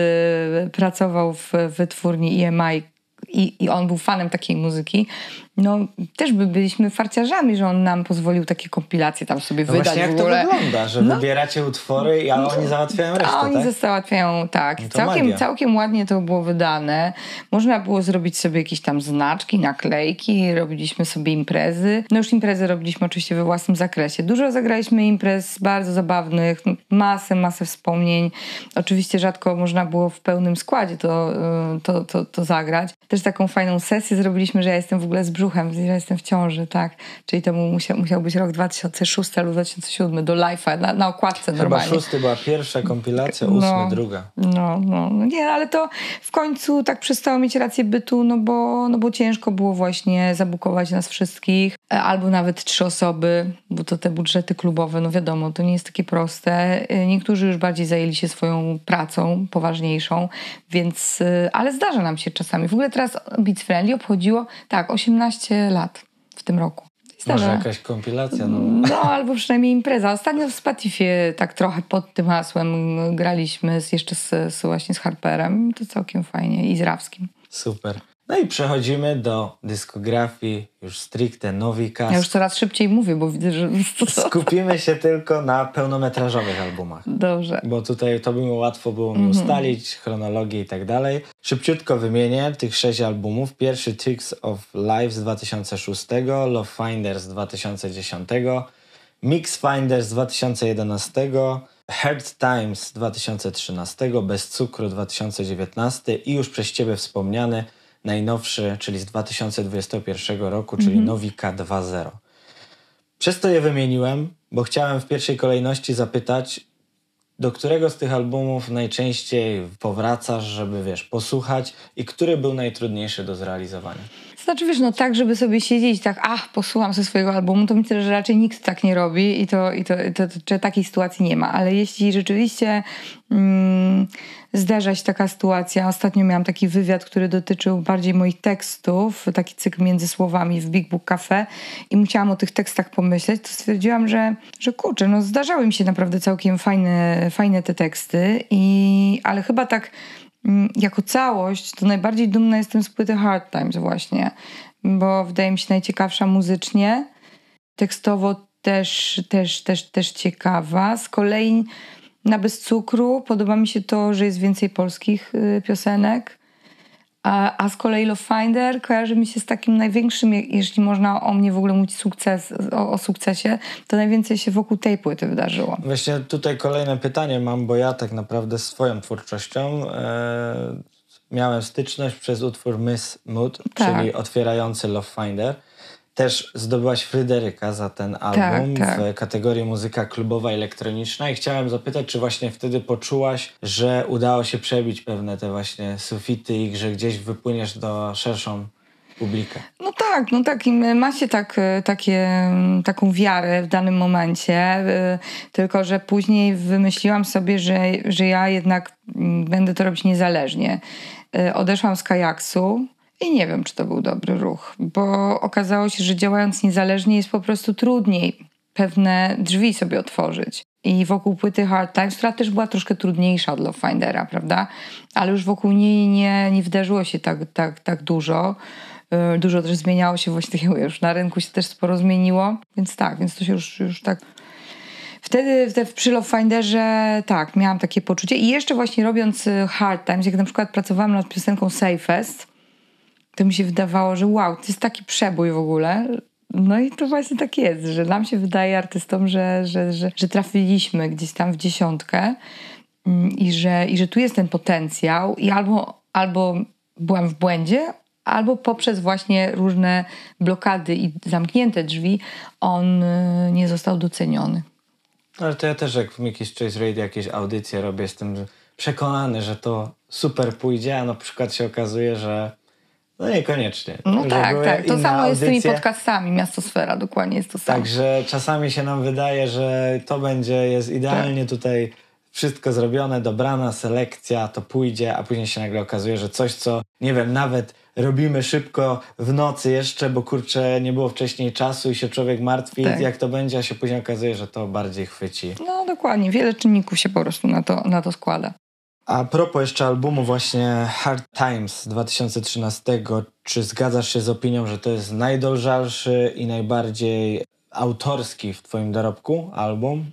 pracował w wytwórni EMI i, i on był fanem takiej muzyki, no też by byliśmy farciarzami, że on nam pozwolił takie kompilacje tam sobie No wydać właśnie jak w to ogóle. wygląda, że No. wybieracie utwory, i- ale oni załatwiają resztę, A oni tak? załatwiają, tak. No to całkiem, magia. całkiem ładnie to było wydane. Można było zrobić sobie jakieś tam znaczki, naklejki, robiliśmy sobie imprezy. No już imprezy robiliśmy oczywiście we własnym zakresie. Dużo zagraliśmy imprez bardzo zabawnych, no, masę, masę wspomnień. Oczywiście rzadko można było w pełnym składzie to, y, to, to, to zagrać. Też taką fajną sesję zrobiliśmy, że ja jestem w ogóle z brzuchem, że jestem w ciąży, tak. Czyli to mu- musiał, musiał być rok 2006 albo 2007 do live'a, na, na okładce Chyba normalnie. szósty była pierwsza kompilacja, No. ósmy druga. No, no, no nie, ale to w końcu tak przestało mieć rację bytu, no bo, no bo ciężko było właśnie zabukować nas wszystkich, e, albo nawet trzy osoby, bo to te budżety klubowe, no wiadomo, to nie jest takie proste. E, Niektórzy już bardziej zajęli się swoją pracą poważniejszą, więc, e, ale zdarza nam się czasami. W ogóle teraz Beats Friendly obchodziło, tak, 18 lat w tym roku. Może jakaś kompilacja, no. No, albo przynajmniej impreza. Ostatnio w Spotify tak trochę pod tym hasłem graliśmy z, jeszcze z, z, właśnie z Harperem. To całkiem fajnie i z Rawskim. Super. No i przechodzimy do dyskografii już stricte Nowika. Ja już coraz szybciej mówię, bo widzę, że. Skupimy się tylko na pełnometrażowych albumach. Dobrze. Bo tutaj to by mi łatwo było mi ustalić, chronologię i tak dalej. Szybciutko wymienię tych sześć albumów. Pierwszy Tricks of Life z 2006, Love Finder z 2010, Mix Finder z 2011, Hard Times z 2013, Bez Cukru 2019 i już przez Ciebie wspomniany najnowszy, czyli z 2021 roku, czyli Nowika 2.0. Przez to je wymieniłem, bo chciałem w pierwszej kolejności zapytać, do którego z tych albumów najczęściej powracasz, żeby wiesz, posłuchać i który był najtrudniejszy do zrealizowania? Znaczy wiesz, no tak, żeby sobie siedzieć tak, ach, posłucham ze swojego albumu, to myślę, że raczej nikt tak nie robi i to, i to, to, to, że takiej sytuacji nie ma. Ale jeśli rzeczywiście mm, zdarza się taka sytuacja, ostatnio miałam taki wywiad, który dotyczył bardziej moich tekstów, taki cykl między słowami w Big Book Cafe i musiałam o tych tekstach pomyśleć, to stwierdziłam, że, że kurczę, no zdarzały mi się naprawdę całkiem fajne, fajne te teksty, i, ale chyba tak mm, jako całość, to najbardziej dumna jestem z płyty Hard Times właśnie, bo wydaje mi się najciekawsza muzycznie, tekstowo też, też, też, też ciekawa. Z kolei na Bez Cukru podoba mi się to, że jest więcej polskich y, piosenek, a, a z kolei Love Finder kojarzy mi się z takim największym, je- jeśli można o mnie w ogóle mówić sukces, o, o sukcesie, to najwięcej się wokół tej płyty wydarzyło. Właśnie tutaj kolejne pytanie mam, bo ja tak naprawdę swoją twórczością e, miałem styczność przez utwór Miss Mood, Tak. czyli otwierający Love Finder. Też zdobyłaś Fryderyka za ten album tak. w kategorii muzyka klubowa elektroniczna i chciałem zapytać, czy właśnie wtedy poczułaś, że udało się przebić pewne te właśnie sufity i że gdzieś wypłyniesz do szerszą publikę. No tak, no tak, i ma się tak, e, takie, taką wiarę w danym momencie, e, tylko że później wymyśliłam sobie, że, że ja jednak będę to robić niezależnie. E, Odeszłam z kajaksu i nie wiem, czy to był dobry ruch, bo okazało się, że działając niezależnie jest po prostu trudniej pewne drzwi sobie otworzyć. I wokół płyty Hard Times, która też była troszkę trudniejsza Love Findera, prawda? Ale już wokół niej nie, nie wydarzyło się tak, tak, tak dużo. Yy, Dużo też zmieniało się właśnie, tak już na rynku się też sporo zmieniło, więc tak, więc to się już, już tak Wtedy wtedy przy Love Finderze tak, miałam takie poczucie. I jeszcze właśnie robiąc y, Hard Times, jak na przykład pracowałam nad piosenką Safest, to mi się wydawało, że wow, to jest taki przebój w ogóle. No i to właśnie tak jest, że nam się wydaje artystom, że, że, że, że trafiliśmy gdzieś tam w dziesiątkę mm, i że, i że tu jest ten potencjał i albo, albo byłam w błędzie, albo poprzez właśnie różne blokady i zamknięte drzwi on y, nie został doceniony. Ale to ja też jak w Mickey's Choice Radio jakieś audycje robię, jestem przekonany, że to super pójdzie, a na przykład się okazuje, że no niekoniecznie. No tak, tak. To samo jest z tymi podcastami. Miastosfera dokładnie jest to samo. Także czasami się nam wydaje, że to będzie, jest idealnie Tak. tutaj wszystko zrobione, dobrana selekcja, to pójdzie, a później się nagle okazuje, że coś, co, nie wiem, nawet robimy szybko w nocy jeszcze, bo kurczę, nie było wcześniej czasu i się człowiek martwi, Tak. jak to będzie, a się później okazuje, że to bardziej chwyci. No dokładnie. Wiele czynników się po prostu na to, na to składa. A propos jeszcze albumu właśnie Hard Times 2013, czy zgadzasz się z opinią, że to jest najdolżalszy i najbardziej autorski w twoim dorobku album?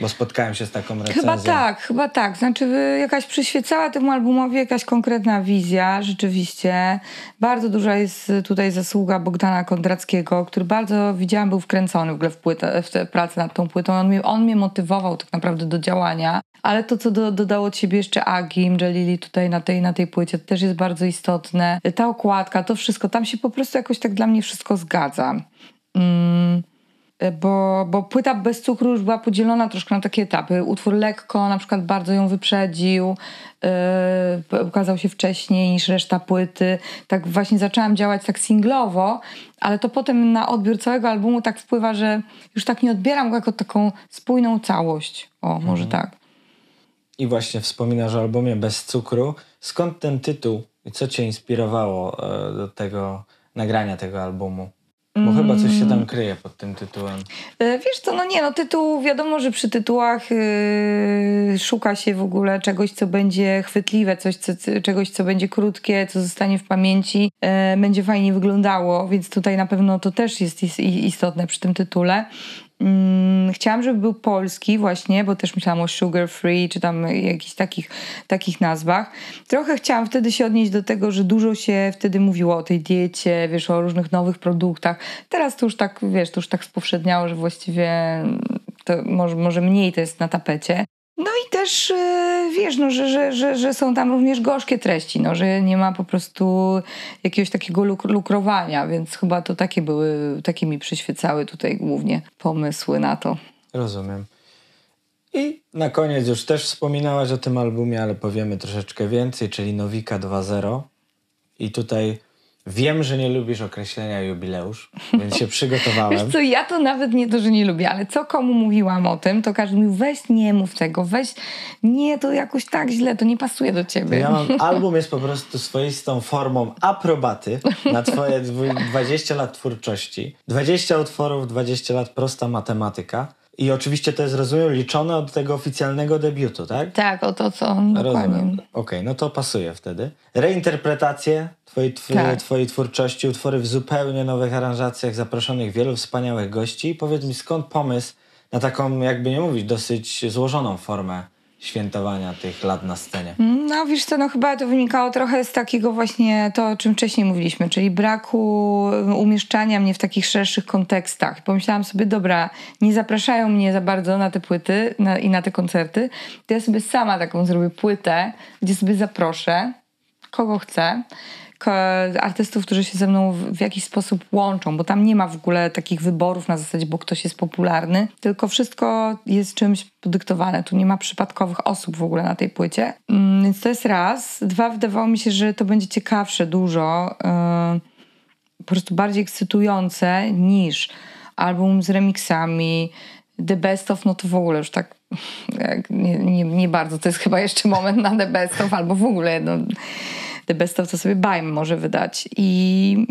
Bo spotkałem się z taką recenzją. Chyba tak, chyba tak. Znaczy jakaś przyświecała temu albumowi jakaś konkretna wizja, rzeczywiście. Bardzo duża jest tutaj zasługa Bogdana Kondrackiego, który bardzo, widziałam, był wkręcony w ogóle w, płytę, w pracę nad tą płytą. On mnie, on mnie motywował tak naprawdę do działania. Ale to, co do, dodało od siebie jeszcze Agim, Jalili tutaj na tej, na tej płycie, to też jest bardzo istotne. Ta okładka, to wszystko, tam się po prostu jakoś tak dla mnie wszystko zgadza. Mm bo, bo płyta bez cukru już była podzielona troszkę na takie etapy. Utwór lekko na przykład bardzo ją wyprzedził, yy, ukazał się wcześniej niż reszta płyty. Tak właśnie zaczęłam działać tak singlowo, ale to potem na odbiór całego albumu tak wpływa, że już tak nie odbieram go jako taką spójną całość. O, może tak. I właśnie wspominasz o albumie Bez cukru. Skąd ten tytuł i co cię inspirowało e, do tego nagrania tego albumu? Bo chyba coś się tam kryje pod tym tytułem. E, Wiesz co, no nie, no tytuł, wiadomo, że przy tytułach yy, szuka się w ogóle czegoś, co będzie chwytliwe, coś, co, czegoś, co będzie krótkie, co zostanie w pamięci, e, będzie fajnie wyglądało, więc tutaj na pewno to też jest istotne przy tym tytule. Mm, chciałam, żeby był polski właśnie, bo też myślałam o Sugar Free, czy tam jakichś takich, takich nazwach. Trochę chciałam wtedy się odnieść do tego, że dużo się wtedy mówiło o tej diecie, wiesz, o różnych nowych produktach. Teraz to już tak, wiesz, to już tak spowszedniało, że właściwie to może, może mniej to jest na tapecie. No i też yy, wiesz, no, że, że, że, że są tam również gorzkie treści, no, że nie ma po prostu jakiegoś takiego luk lukrowania, więc chyba to takie były, takie mi przyświecały tutaj głównie pomysły na to. Rozumiem. I na koniec już też wspominałaś o tym albumie, ale powiemy troszeczkę więcej, czyli Nowika 2.0. I tutaj wiem, że nie lubisz określenia jubileusz, więc się przygotowałem. Wiesz co, ja to nawet nie to, że nie lubię, ale co komu mówiłam o tym, to każdy mówił, weź nie mów tego, weź, nie, to jakoś tak źle, to nie pasuje do ciebie. Ja mam, album jest po prostu swoistą formą aprobaty na twoje dwu- 20 lat twórczości. 20 utworów, 20 lat prosta matematyka. I oczywiście to jest, rozumiem, liczone od tego oficjalnego debiutu, tak? Tak, o to co, dokładnie. Rozumiem. Okej, no to pasuje wtedy. Reinterpretacje twojej, tw- Tak. twojej twórczości, utwory w zupełnie nowych aranżacjach, zaproszonych wielu wspaniałych gości. Powiedz mi, skąd pomysł na taką, jakby nie mówić, dosyć złożoną formę świętowania tych lat na scenie? No wiesz co, no chyba to wynikało trochę z takiego właśnie to, o czym wcześniej mówiliśmy, czyli braku umieszczania mnie w takich szerszych kontekstach. Pomyślałam sobie, dobra, nie zapraszają mnie za bardzo na te płyty na, i na te koncerty, to ja sobie sama taką zrobię płytę, gdzie sobie zaproszę kogo chcę, artystów, którzy się ze mną w, jakiś sposób łączą, bo tam nie ma w ogóle takich wyborów na zasadzie, bo ktoś jest popularny, tylko wszystko jest czymś podyktowane. Tu nie ma przypadkowych osób w ogóle na tej płycie. Mm, Więc to jest raz. Dwa, wydawało mi się, że to będzie ciekawsze dużo, yy, po prostu bardziej ekscytujące niż album z remixami, The Best of, no to w ogóle już tak nie, nie, nie bardzo. To jest chyba jeszcze moment na The Best of, albo w ogóle no, The Best of to sobie Bajm może wydać. I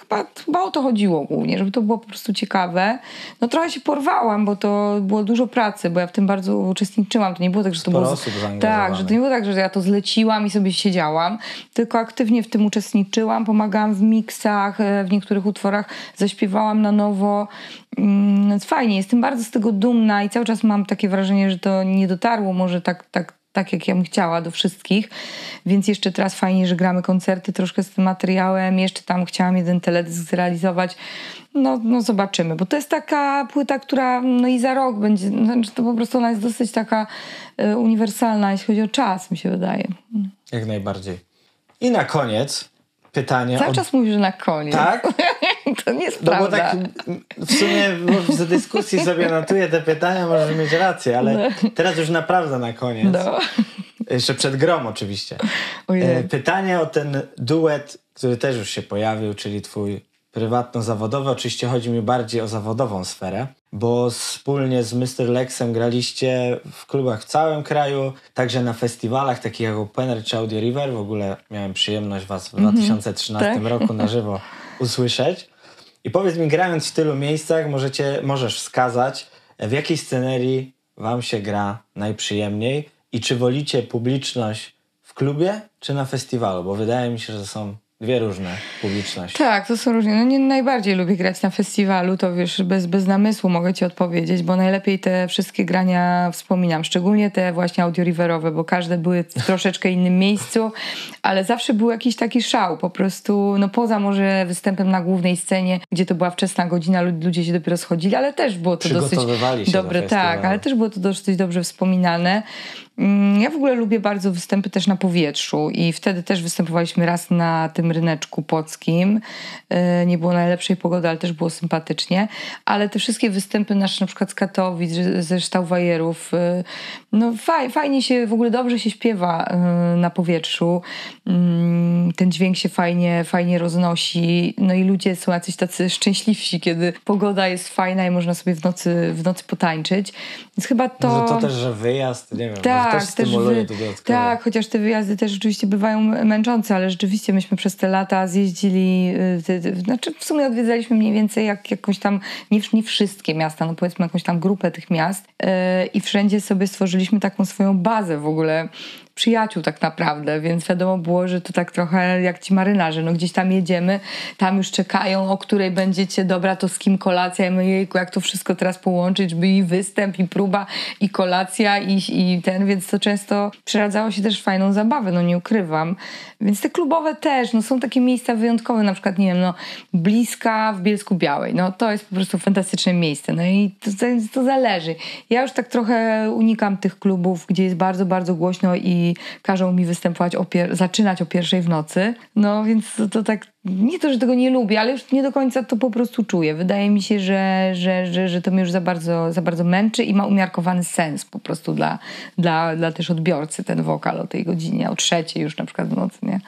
chyba, chyba o to chodziło głównie, żeby to było po prostu ciekawe. No trochę się porwałam, bo to było dużo pracy, bo ja w tym bardzo uczestniczyłam. To nie było tak, że to Sporo było... osób. Tak, że to nie było tak, że ja to zleciłam i sobie siedziałam, tylko aktywnie w tym uczestniczyłam, pomagałam w miksach, e, w niektórych utworach zaśpiewałam na nowo. Mm, Fajnie, jestem bardzo z tego dumna i cały czas mam takie wrażenie, że to nie dotarło może tak, tak, tak jak ja bym chciała do wszystkich, więc jeszcze teraz fajnie, że gramy koncerty troszkę z tym materiałem, jeszcze tam chciałam jeden teledysk zrealizować, no, no zobaczymy, bo to jest taka płyta, która no i za rok będzie, znaczy to po prostu ona jest dosyć taka e, uniwersalna, jeśli chodzi o czas, mi się wydaje. Jak najbardziej. I na koniec pytanie. Cały od- czas mówisz, że na koniec. Tak? to nie jest No bo prawda. tak w sumie bo z dyskusji sobie notuję te pytania, możesz mieć rację, ale teraz już naprawdę na koniec. No. Jeszcze przed grom oczywiście. Ojej. E, Pytanie o ten duet, który też już się pojawił, czyli twój prywatno-zawodowy. Oczywiście chodzi mi bardziej o zawodową sferę, bo wspólnie z Mr. Lexem graliście w klubach w całym kraju, także na festiwalach takich jak Opener czy Audio River. W ogóle miałem przyjemność was w 2013 tak. roku na żywo usłyszeć. I powiedz mi, grając w tylu miejscach, możecie, możesz wskazać, w jakiej scenerii wam się gra najprzyjemniej i czy wolicie publiczność w klubie, czy na festiwalu? Bo wydaje mi się, że są dwie różne publiczności. Tak, to są różne. No nie najbardziej lubię grać na festiwalu, to wiesz, bez, bez namysłu mogę ci odpowiedzieć, bo najlepiej te wszystkie grania wspominam, szczególnie te właśnie audio-riverowe, bo każde były w troszeczkę innym miejscu, ale zawsze był jakiś taki szał, po prostu, no poza może występem na głównej scenie, gdzie to była wczesna godzina, lud- ludzie się dopiero schodzili, ale też było to dosyć do dobre, tak, ale też było to dosyć dobrze wspominane. Mm, Ja w ogóle lubię bardzo występy też na powietrzu i wtedy też występowaliśmy raz na tym ryneczku płockim. E, Nie było najlepszej pogody, ale też było sympatycznie. Ale te wszystkie występy nasze na przykład z Katowic, ze Ształwajerów, e, no faj, fajnie się, w ogóle dobrze się śpiewa e, na powietrzu. Mm, Ten dźwięk się fajnie, fajnie roznosi. No i ludzie są jacyś tacy szczęśliwsi, kiedy pogoda jest fajna i można sobie w nocy, w nocy potańczyć. Więc chyba to... Może to też, że wyjazd, nie wiem, Tak, też stymuluje wy- dodatkowo. tak, chociaż te wyjazdy też rzeczywiście bywają męczące, ale rzeczywiście myśmy przez te lata zjeździli, y, te, te, znaczy w sumie odwiedzaliśmy mniej więcej jak, jakąś tam, nie, nie wszystkie miasta, no powiedzmy jakąś tam grupę tych miast y, i wszędzie sobie stworzyliśmy taką swoją bazę w ogóle przyjaciół tak naprawdę, więc wiadomo było, że to tak trochę jak ci marynarze, no gdzieś tam jedziemy, tam już czekają, o której będziecie, dobra, to z kim kolacja, i my jejku, jak to wszystko teraz połączyć, żeby i występ, i próba, i kolacja, i, i ten, więc to często przeradzało się też fajną zabawę, no nie ukrywam. Więc te klubowe też, no są takie miejsca wyjątkowe, na przykład, nie wiem, no Bliska w Bielsku Białej, no to jest po prostu fantastyczne miejsce, no i to, to zależy. Ja już tak trochę unikam tych klubów, gdzie jest bardzo, bardzo głośno i każą mi występować, o zaczynać o pierwszej w nocy, no więc to, to tak, nie to, że tego nie lubię, ale już nie do końca to po prostu czuję. Wydaje mi się, że, że, że, że to mnie już za bardzo, za bardzo męczy i ma umiarkowany sens po prostu dla, dla, dla też odbiorcy ten wokal o tej godzinie, o trzeciej już na przykład w nocy, nie?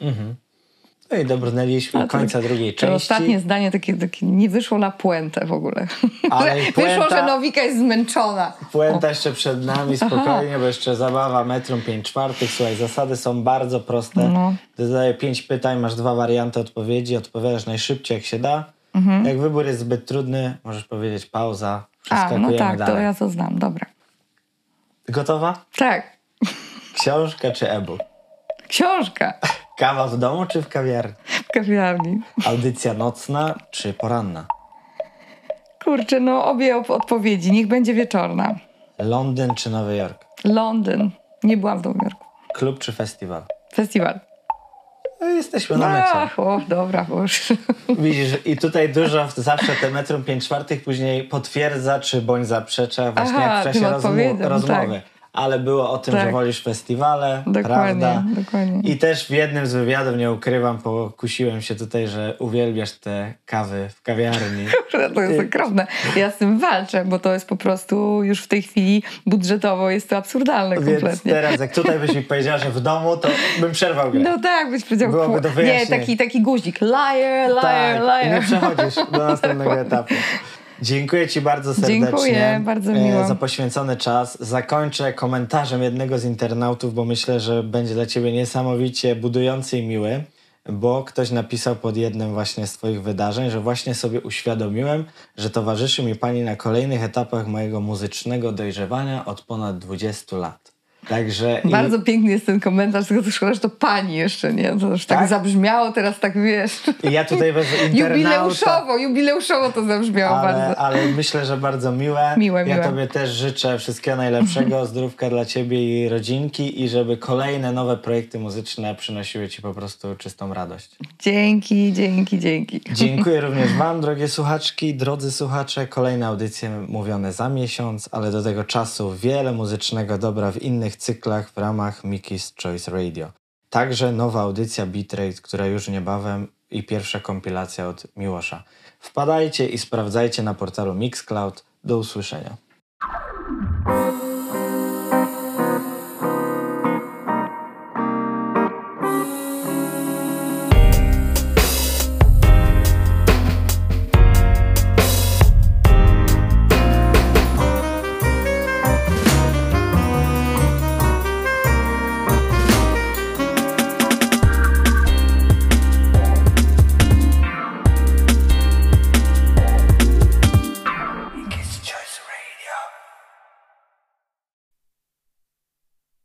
No i dobrnęliśmy A to końca tak- drugiej To części. ostatnie zdanie takie, takie nie wyszło na puentę w ogóle. Ale Wyszło, puenta- że Nowika jest zmęczona. Puenta jeszcze przed nami, spokojnie, bo jeszcze zabawa metrum 5 czwartych. Słuchaj, zasady są bardzo proste. No. Zadaję 5 pytań, masz dwa warianty odpowiedzi, odpowiadasz najszybciej jak się da. Jak wybór jest zbyt trudny, możesz powiedzieć pauza, A, przeskakujemy no tak, dalej. to ja to znam, dobra. Gotowa? Tak, Książka czy e-book? książka Kawa w domu czy w kawiarni? w kawiarni. Audycja nocna czy poranna? Kurczę, no obie op- odpowiedzi, niech będzie wieczorna. Londyn czy Nowy Jork? Londyn, nie byłam w Nowym Jorku. Klub czy festiwal? Festiwal. No, jesteśmy na mecie. Ach, o, dobra, boż. Widzisz, i tutaj dużo zawsze te metrum 5 czwartych później potwierdza, czy bądź zaprzecza właśnie Aha, jak w czasie tym rozmów, odpowiedem, rozmowy. tak. Ale było o tym, że Tak. wolisz festiwale, Dokładnie, prawda? dokładnie. I też w jednym z wywiadów, nie ukrywam, pokusiłem się tutaj, że uwielbiasz te kawy w kawiarni. To jest okropne. Ja z tym walczę, bo to jest po prostu już w tej chwili budżetowo jest to absurdalne Więc kompletnie. teraz, jak tutaj byś mi powiedziała, że w domu, to bym przerwał grę. No tak, byś powiedział. Byłoby do Nie, wyjaśnienia. taki, taki guzik. Liar, liar, tak, i liar. nie przechodzisz do następnego etapu. Dziękuję Ci bardzo serdecznie Dziękuję, bardzo miło. e, za poświęcony czas. Zakończę komentarzem jednego z internautów, bo myślę, że będzie dla Ciebie niesamowicie budujący i miły, bo ktoś napisał pod jednym właśnie z Twoich wydarzeń, że właśnie sobie uświadomiłem, że towarzyszy mi Pani na kolejnych etapach mojego muzycznego dojrzewania od ponad 20 lat. Także i- Bardzo piękny jest ten komentarz, tylko to szkoda, że to pani jeszcze, nie? To już tak, Tak? zabrzmiało, teraz tak wiesz. i ja tutaj bez internauta... Jubileuszowo, jubileuszowo to zabrzmiało ale, bardzo. ale myślę, że bardzo miłe. Miłe, ja miłe. Tobie też życzę wszystkiego najlepszego, zdrówka dla Ciebie i rodzinki i żeby kolejne nowe projekty muzyczne przynosiły Ci po prostu czystą radość. Dzięki, dzięki, dzięki. Dziękuję również Wam, drogie słuchaczki, drodzy słuchacze. Kolejne audycje mówione za miesiąc, ale do tego czasu wiele muzycznego dobra w innych cyklach w ramach Mickey's Choice Radio. Także nowa audycja Bitrate, która już niebawem i pierwsza kompilacja od Miłosza. Wpadajcie i sprawdzajcie na portalu Mixcloud. Do usłyszenia.